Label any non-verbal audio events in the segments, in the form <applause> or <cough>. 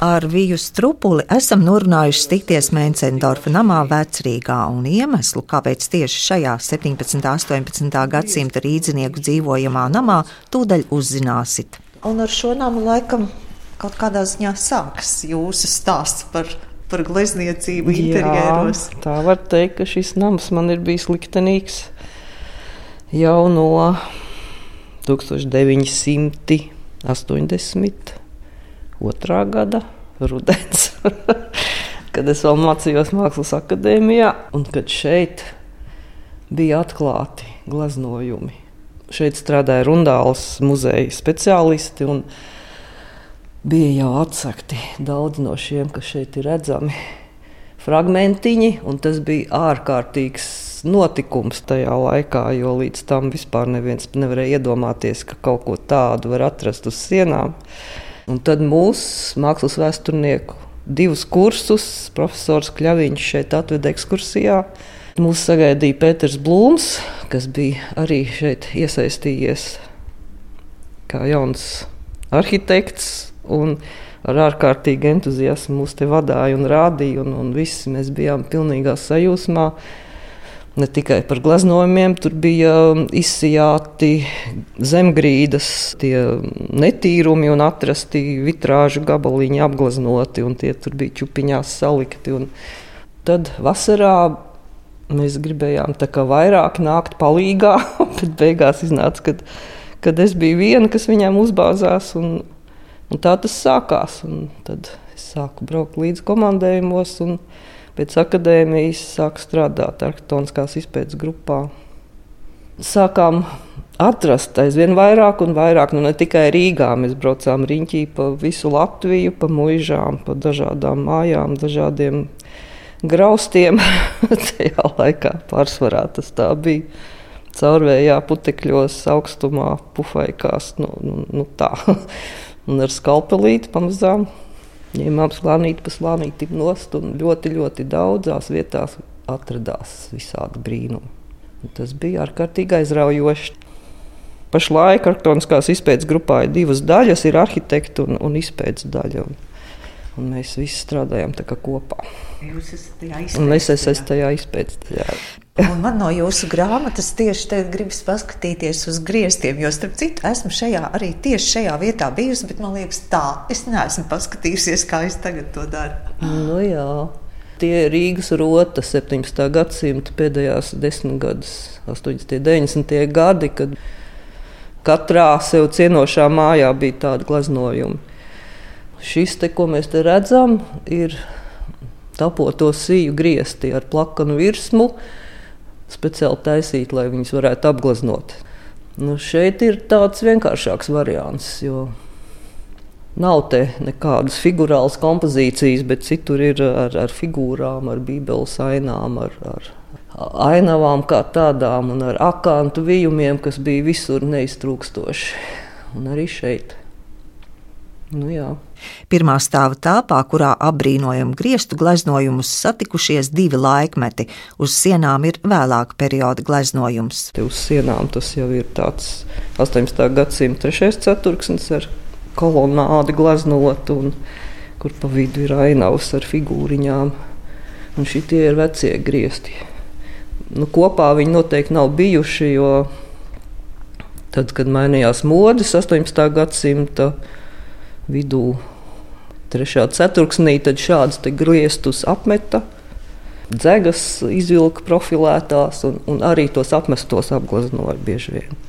Ar Viju Strupuli esam norunājuši tikties Mēncendorfa namā Vecrīgā, un iemeslu, kāpēc tieši šajā 17. un 18. gadsimta rīdzinieku dzīvojamā namā, tūdaļ uzzināsit. Un ar šo namu laikam kaut kādā ziņā sākas jūsu stāsts par, par glezniecību interjeros. Jā, tā var teikt, ka šis nams man ir bijis liktenīgs jau no 1980 otrā gada rudens, <laughs> kad es vēl mācījos Mākslas akadēmijā, un kad šeit bija atklāti gleznojumi. Šeit strādāja Rundāls muzeja speciālisti, un bija jau atsekti daudz no šiem, kas šeit ir redzami. Fragmentiņi, un tas bija ārkārtīgs notikums tajā laikā, jo līdz tam vispār neviens nevarēja iedomāties, ka kaut ko tādu var atrast uz sienām. Un tad mūsu mākslas vēsturnieku divus kursus profesors Kļaviņš šeit atveda ekskursijā. Mūs sagaidīja Pēters Blūms, kas bija arī šeit iesaistījies kā jauns arhitekts. Ar ārkārtīgu entuziasmu mūs te vadīja un rādīja, un, un visi mēs bijām pilnīgā sajūsmā ne tikai par gleznojumiem, tur bija um, izsijāti zemgrīdas, tie netīrumi un atrasti vitrāžu gabaliņi apgleznoti, un tie tur bija čupiņās salikti. Un tad vasarā mēs gribējām vairāk nākt palīgā, <laughs> bet beigās iznāca, ka, kad es biju viena, kas viņām uzbāzās. Un, un tā tas sākās. Un tad es sāku braukt līdz komandējumos. Un, pēc akadēmijas sāku strādāt arhitektoniskās izpētes grupā. Sākām atrast aizvien vairāk un vairāk. Nu, ne tikai Rīgā, mēs braucām riņķī pa visu Latviju, pa muižām, pa dažādām mājām, dažādiem graustiem. <laughs> Tajā laikā pārsvarā tas tā bija. Caurvējā putekļos, augstumā, pufaikās, nu, nu, nu tā. <laughs> un ar skalpelīti pamazām Ņēmām slānīti pa slānītim nost, un ļoti, ļoti daudzās vietās atradās visādi brīnumi. Un tas bija ārkārtīgi aizraujoši. Pašlaik arhitektoniskās izpētes grupā ir divas daļas, ir arhitekta un, un izpētes daļa. Un, un mēs visi strādājam kopā. Jūs esat tajā izpētes daļā. Es esmu tajā izpētes daļā. Un man no jūsu grāmatas tieši tagad gribas paskatīties uz griestiem, jo, starp citu, esmu šajā arī tieši šajā vietā bijusi, bet man liekas, tā es neesmu paskatījusies, kā es tagad to daru. Nu, jā. Tie ir Rīgas rota 17. gadsimta pēdējās desmitgades, 80. un 90. gadi, kad katrā sev cienošā mājā bija tādi gleznojumi. Šis te, ko mēs te redzam, ir tapoto sīju griezti ar plakanu virsmu speciāli taisīt, lai viņas varētu apgleznot. Nu, šeit ir tāds vienkāršāks variants, jo nav te nekādas figūrālas kompozīcijas, bet citur ir ar, ar figūrām, ar bībeles ainām, ar, ar ainavām kā tādām un ar akantu vijumiem, kas bija visur neiztrūkstoši. Un arī šeit. Nu, jā. Pirmā stāva telpā, kurā apbrīnojam griestu gleznojumus, satikušies divi laikmeti. Uz sienām ir vēlāka perioda gleznojums. Te uz sienām tas jau ir tāds 18. gadsimta trešais ceturksnis ar kolonādi gleznot, un kur pa vidu ir ainavas ar figūriņām. Un šitie ir vecie griezti. Nu, kopā viņi noteikti nav bijuši, jo tad, kad mainījās modes 18. gadsimta vidū, trešā ceturksnī, tad šādus griestus apmeta. Dzegas izvilka profilētās, un, un arī tos apmestos apgleznoja bieži vien.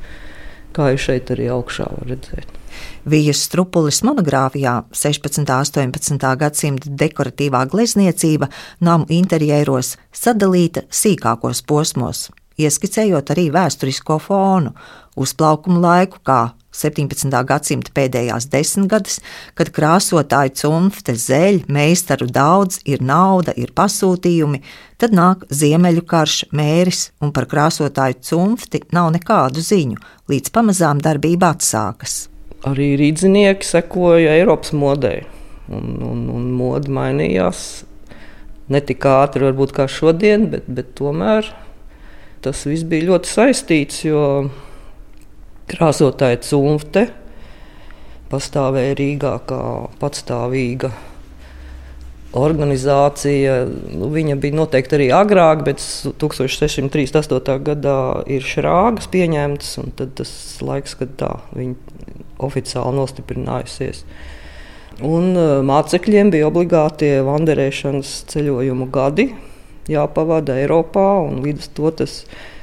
Kā jūs šeit arī augšā varat redzēt. Vijas strupulis monogrāfijā 16. un 18. gadsimta dekoratīvā glezniecība namu interjeros sadalīta sīkākos posmos, ieskicējot arī vēsturisko fonu, uzplaukumu laiku, kā 17. gadsimta pēdējās desmitgades, kad krāsotāju cimfte zeļ, meistaru daudz, ir nauda, ir pasūtījumi, tad nāk ziemeļu karš, mēris, un par krāsotāju cimfti nav nekādu ziņu, līdz pamazām darbība atsākas. Arī rīznieki sekoja Eiropas modei, un, un, un mode mainījās ne tik ātri, varbūt kā šodien, bet, bet tomēr tas viss bija ļoti saistīts. Jo krāsotāja cimfte pastāvēja Rīgā kā patstāvīga organizācija. Nu, viņa bija noteikti arī agrāk, bet 1638. gadā ir šrāgas pieņemtas, un tas laiks, kad tā viņa oficiāli nostiprinājusies. Un e, mācekļiem bija obligāti vanderēšanas ceļojumu gadi, jāpavada Eiropā, līdz ar to tas,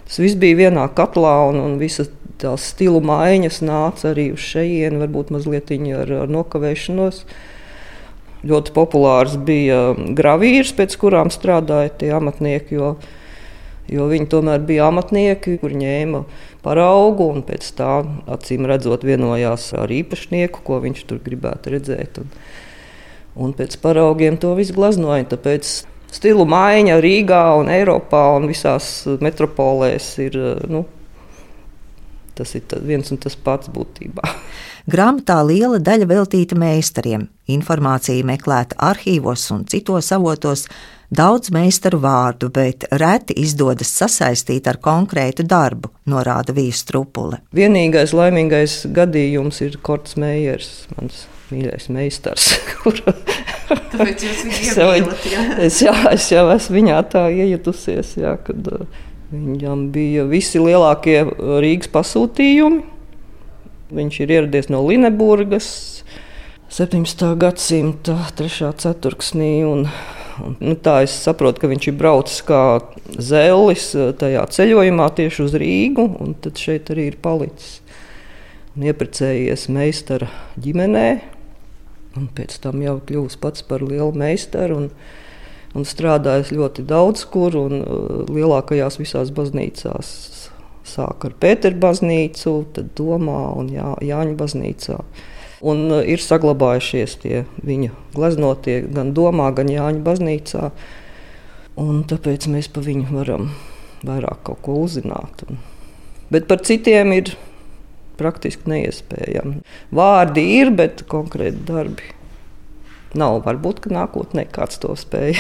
tas viss bija vienā katlā, un, un visas tās stilu maiņas nāca arī uz šejienu, varbūt mazliet ar, ar nokavēšanos. Ļoti populārs bija gravīrs, pēc kurām strādāja tie amatnieki, jo, jo viņi tomēr bija amatnieki, kur ņēma paraugu un pēc tam, acīm redzot, vienojās ar īpašnieku, ko viņš tur gribētu redzēt. Un, un pēc paraugiem to visu glaznoja. Tāpēc stilu maiņa Rīgā un Eiropā un visās metropolēs ir nu, Tas ir viens un tas pats būtībā. <laughs> Grāmatā liela daļa veltīta meistariem. Informācija meklēta arhīvos un citos avotos, daudz meistaru vārdu, bet reti izdodas sasaistīt ar konkrētu darbu, norāda Vīsas trupule. Vienīgais laimīgais gadījums ir Korts Meijers, mans mīļais meistars. Tāpēc jūs viņu iemīlat, jā? Es, jā, es jau esmu viņā tā iejutusies, jā, kad uh, Viņam bija visi lielākie uh, Rīgas pasūtījumi. Viņš ir ieradies no Lineburgas 17. gadsimta 3. ceturksnī. Un, un, nu, tā es saprotu, ka viņš ir braucis kā zēlis uh, tajā ceļojumā tieši uz Rīgu, un tad šeit arī ir palicis. Un ieprecējies meistara ģimenē, un pēc tam jau kļuvis pats par lielu meistaru. Un, un strādājis ļoti daudz kur un uh, lielākajās visās baznīcās. Sāk ar Pēteru baznīcu, tad Domā un Jā, Jāņa baznīcā. Un uh, ir saglabājušies tie viņa gleznotie gan Domā, gan Jāņa baznīcā. Un tāpēc mēs par viņu varam vairāk ko uzzināt. Un, bet par citiem ir praktiski neiespējami. Vārdi ir, bet konkrēti darbi Nav varbūt, ka nākotnē kāds to spēj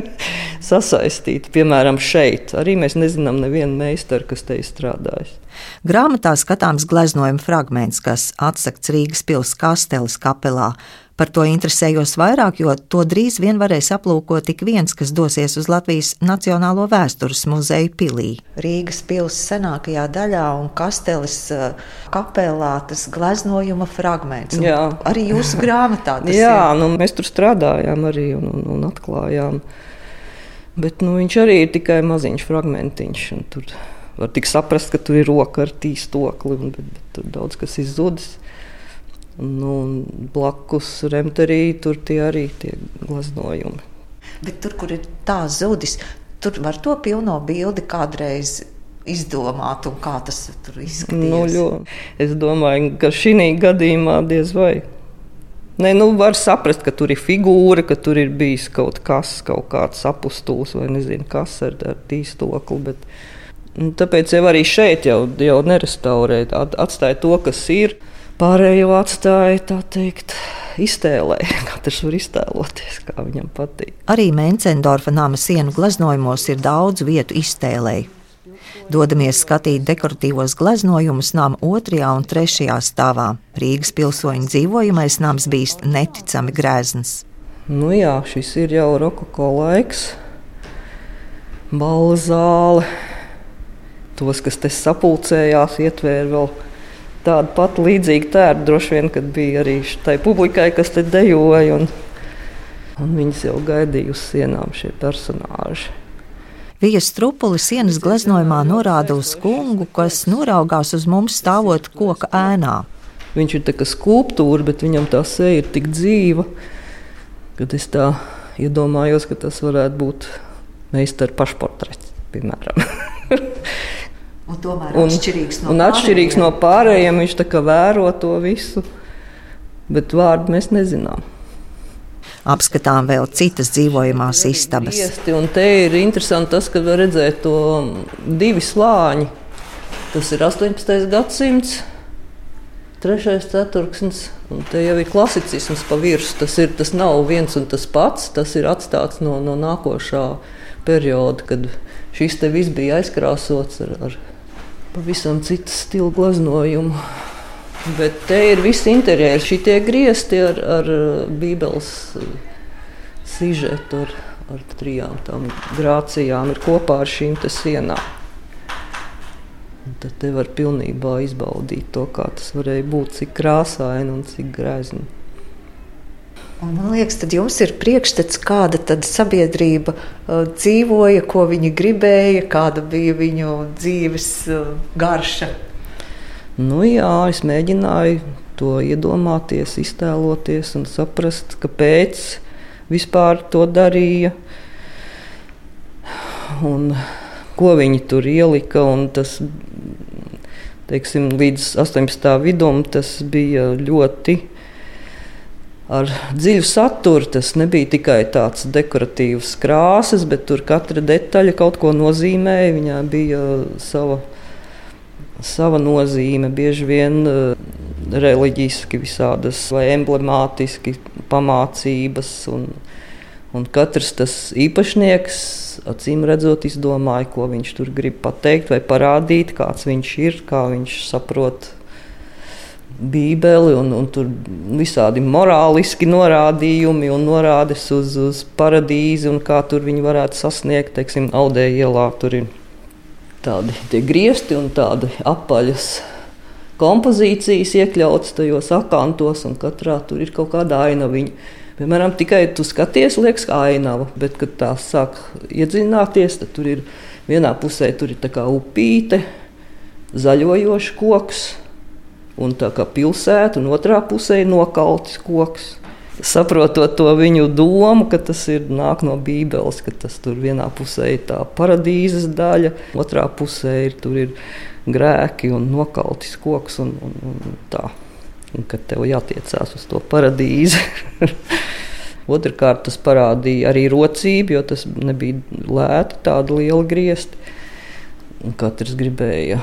<laughs> sasaistīt. Piemēram, šeit arī mēs nezinām nevienu meistaru, kas te ir strādājis. Grāmatā skatāms gleznojuma fragments, kas atsakts Rīgas pilsētas kasteles kapelā. Par to interesējos vairāk, jo to drīz vien varēs aplūkot tik viens, kas dosies uz Latvijas Nacionālo vēstures muzeju pilī. Rīgas pilsētas senākajā daļā un kasteles uh, kapelā tas gleznojuma fragments. Arī jūsu <laughs> grāmatā tas Jā, ir. Nu, mēs tur strādājām arī un, un, un atklājām. Bet nu, viņš arī ir tikai maziņš fragmentiņš. Tur var tik saprast, ka tur ir roka ar tīstokli, bet, bet tur daudz kas izzudis. Nu, blakus remterī tur tie arī tie glaznojumi. Bet tur, kur ir tā zudis, tur var to pilno bildi kādreiz izdomāt, un kā tas tur izskatās. Nu, ļo, es domāju, ka šī gadījumā diez vai. Nē, nu, var saprast, ka tur ir figūra, ka tur ir bijis kaut kas, kaut kāds apstults vai nezinu, kas ar, ar tīstokli. Bet, nu, tāpēc jau arī šeit jau, jau nerestaurēt, atstāja to, kas ir. Pārējo atstāja tā teikt. Iztēlē, <laughs> katrs var iztēloties, kā viņam patīk. Arī Mencendorfa nama sienu glaznojumos ir daudz vietu iztēlēji. Dodamies skatīt dekoratīvos gleznojumus nama otrajā un trešajā stāvā. Rīgas pilsoņu dzīvojamais nams bijis neticami grēzns. Nu jā, šis ir jau rokoko laiks, balzāle. Tos, kas te sapulcējās, ietvēra vēl tādu pat līdzīgu tērpu, droši vien, kad bija arī tai publikai, kas te dejoja. Un, un viņas jau gaidīja uz sienām šie personāļi. Vijas strupulis sienas gleznojumā norāda uz kungu, kas noraugās uz mums stāvot koka ēnā. Viņš ir kā skulptūra, bet viņam tā seja ir tik dzīva, ka es tā iedomājos, ka tas varētu būt meistara pašportrets, piemēram. <laughs> Un tomēr un, atšķirīgs no, un atšķirīgs pārējiem. no pārējiem. Viņš vēro to visu, bet vārdu mēs nezinām. Apskatām vēl citas dzīvojamās istabas. Iesti, un te ir interesanti tas, ka var redzēt to divi slāņi. Tas ir 18. gadsimts, trešais ceturksnis, un te jau ir klasicisms pa virsmu. Tas, ir, tas nav viens un tas pats, tas ir atstāts no, no nākošā perioda, kad šis te viss bija aizkrāsots ar, ar pavisam citu stilu glaznojumu. Bet te ir viss interjers, šie griezti ar, ar Bībeles sižetu ar, ar trijām tām grācijām ir kopā ar šīm sienām. Un tad te var pilnībā izbaudīt to, kā tas varēja būt, cik krāsaini un cik grezni. Un man liekas, tad jums ir priekšstats, kāda tad sabiedrība uh, dzīvoja, ko viņi gribēja, kāda bija viņu dzīves uh, garša. Nu, jā, es mēģināju to iedomāties, iztēloties un saprast, kāpēc vispār to darīja. Un ko viņi tur ielika. Tas, teiksim, līdz 18. vidum tas bija ļoti ar dziļu saturu. Tas nebija tikai tāds dekoratīvs krāsas, bet tur katra detaļa kaut ko nozīmēja. Viņai bija sava, sava nozīme. Bieži vien reliģiski, visādas vai emblemātiski pamācības. Un, un katrs tas īpašnieks, acīm redzot, izdomāja, ko viņš tur grib pateikt vai parādīt, kāds viņš ir, kā viņš saprot. Bībeli un, un tur visādi morāliski norādījumi un norādes uz, uz paradīzi un kā tur viņi varētu sasniegt. Teiksim, Audē ielā tur ir tādi griezti un tādi apaļas kompozīcijas iekļautas tajos akantos, un katrā tur ir kaut kāda ainaviņa. Piemēram, tikai tu skaties, liekas, kā ainava, bet, kad tā sāk iedziļināties, tad tur ir vienā pusē tur ir upīte, zaļojošs koks, un tā kā pilsēta, un otrā pusē ir nokaltis koks. Saprotot to viņu domu, ka tas ir nāk no Bībeles, ka tas tur vienā pusē ir tā paradīzes daļa, otrā pusē ir, ir grēki un nokaltis koks. Un, un, un tā. un kad tev jātiecās uz to paradīzi. <laughs> Otrakārt, tas parādīja arī rocību, jo tas nebija lēti, tāda liela griezti. Katrs gribēja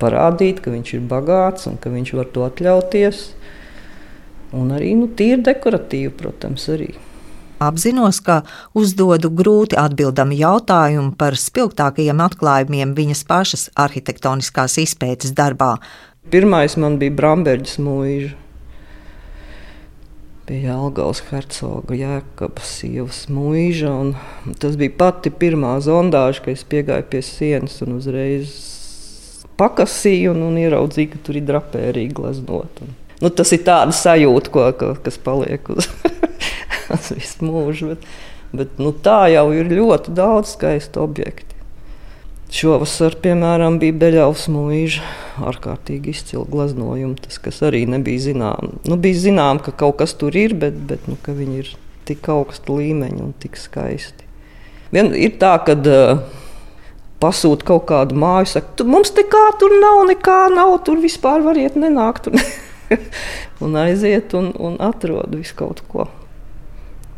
parādīt, ka viņš ir bagāts un ka viņš var to atļauties. Un arī nu, tīri dekoratīvi, protams, arī. Apzinos, ka uzdodu grūti atbildamu jautājumu par spilgtākajiem atklājumiem viņas pašas arhitektoniskās izpētes darbā. Pirmais man bija Bramberģis mūža. Bija Algauts hercoga jēkabas sievas mūža. Tas bija pati pirmā zondāža, kad es piegāju pie sienas un uzreiz pakasīju un, un ieraudzīju, ka tur ir drapērīgi glaznot. Un, nu, tas ir tāds sajūta, ko, ko, kas paliek uz <laughs> tas visu mūžu. Bet, bet nu, tā jau ir ļoti daudz skaistu objektu. Šovasar, piemēram, bija Beļaus mūža ārkārtīgi izcila glaznojuma. Tas, kas arī nebija zināms. Nu, bija zināms, ka kaut kas tur ir, bet, bet nu, viņi ir tik augsta līmeņa un tik skaisti. Vien ir tā, ka uh, pasūta kaut kādu māju, saka, mums te kā tur nav, nekā nav, tur vispār variet nenākt. <laughs> un aiziet un, un atrod visu kaut ko.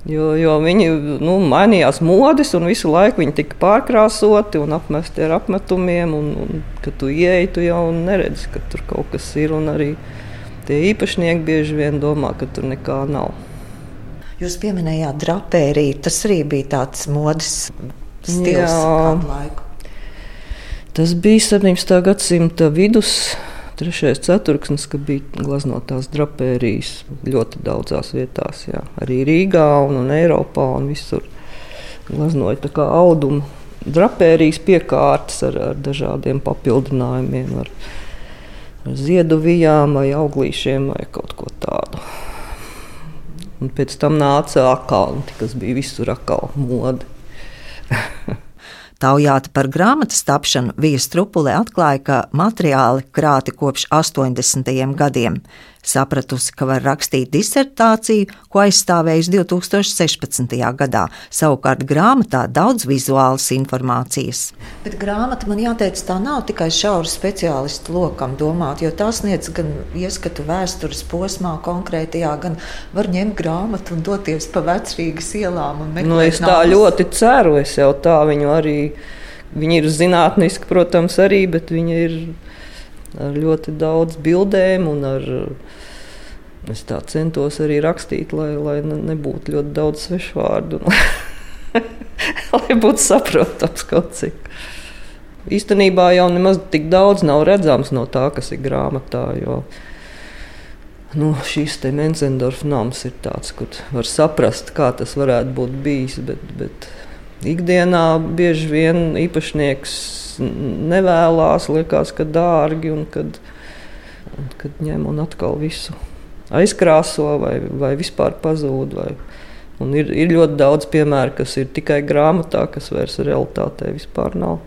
Jo, jo viņi nu, mainījās modes, un visu laiku viņi tika pārkrāsoti un apmesti ar apmetumiem. Un, un, kad tu ieej, tu jau neredzi, ka tur kaut kas ir. Arī tie īpašnieki bieži vien domā, ka tur nekā nav. Jūs pieminējāt drapēriju. Tas arī bija tāds modes stils kādu laiku. Tas bija 17. gadsimta vidus trešais ceturksnis, kad bija glaznotās drapērijas ļoti daudzās vietās, jā. arī Rīgā un, un Eiropā un visur. Glaznoja tā kā audumu drapērijas piekārtas ar, ar dažādiem papildinājumiem, ar, ar zieduvijām vai auglīšiem vai kaut ko tādu. Un pēc tam nāca akalni, kas bija visur akal mode. <laughs> Taujāta par grāmatas tapšanu Vija Strupulē atklāja, ka materiāli krāti kopš 80. gadiem. Sapratusi, ka var rakstīt disertāciju, ko aizstāvējusi 2016. gadā. Savukārt grāmatā daudz vizuālas informācijas. Bet grāmata man jāteic, tā nav tikai šaura speciālistu lokam domāt, jo tā sniedz gan ieskatu vēstures posmā konkrētajā, gan var ņemt grāmatu un doties pa vecrīgas ielām. Nu, es tā nāmas. ļoti ceru, es jau tā viņu arī. Viņi ir zinātniski, protams, arī, bet viņi ir ar ļoti daudz bildēm un ar. Es tā centos arī rakstīt, lai, lai nebūtu ļoti daudz svešu vārdu. <laughs> lai būtu saprotams kaut cik. Īstenībā jau nemaz tik daudz nav redzams no tā, kas ir grāmatā. Jo Nu, šīs te Menzendorfa nams ir tāds, kur var saprast, kā tas varētu būt bijis. Bet, bet ikdienā bieži vien īpašnieks nevēlas, liekas, ka dārgi un kad, un kad ņem un atkal visu aizkrāso vai, vai vispār pazūd. Vai, Un ir, ir ļoti daudz piemēru, kas ir tikai grāmatā, kas vairs realitātē vispār nav.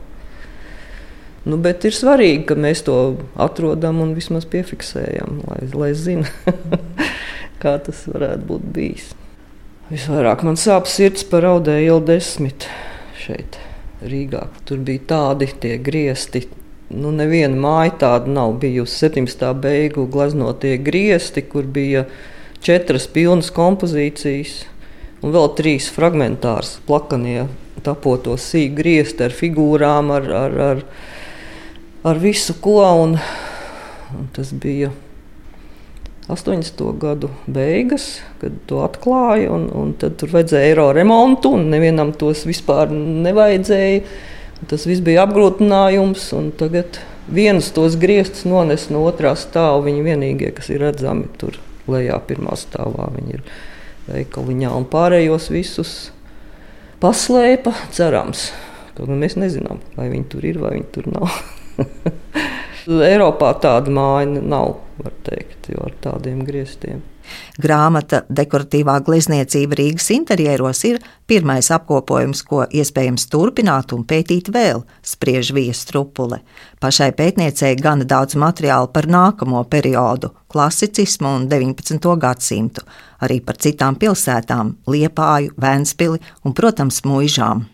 Nu, bet ir svarīgi, ka mēs to atrodam un vismaz piefiksējam, lai, lai zinātu, <laughs> kā tas varētu būt bijis. Visvairāk man sāp sirds par audēju ielu desmit šeit, Rīgā. Tur bija tādi tie griesti. Nu, neviena māja tāda nav bijusi. 17. beigu gleznotie griesti, kur bija četras pilnas kompozīcijas un vēl trīs fragmentārs, plakanie, tapotos sīk griezti ar figūrām, ar, ar, ar, ar visu ko. Un, un tas bija 80. gadu beigas, kad to atklāja, un, un tad tur vajadzēja eiro remontu, un nevienam tos vispār nevajadzēja. Tas viss bija apgrūtinājums, un tagad viens tos griestus nones no otrā stāva. Viņi vienīgie, kas ir redzami tur lejā, pirmā stāvā. Viņi ir veikaliņā un pārējos visus paslēpa, cerams. Kaut gan mēs nezinām, vai viņi tur ir vai viņi tur nav. <laughs> Eiropā tāda māja nav, var teikt, ar tādiem grieztiem. Grāmata Dekoratīvā glezniecība Rīgas interjeros ir pirmais apkopojums, ko iespējams turpināt un pētīt vēl, spriež Vijas strupule. Pašai pētniecei gana daudz materiālu par nākamo periodu, klasicismu un 19. gadsimtu, arī par citām pilsētām, Liepāju, Vēnspili un, protams, mūžām.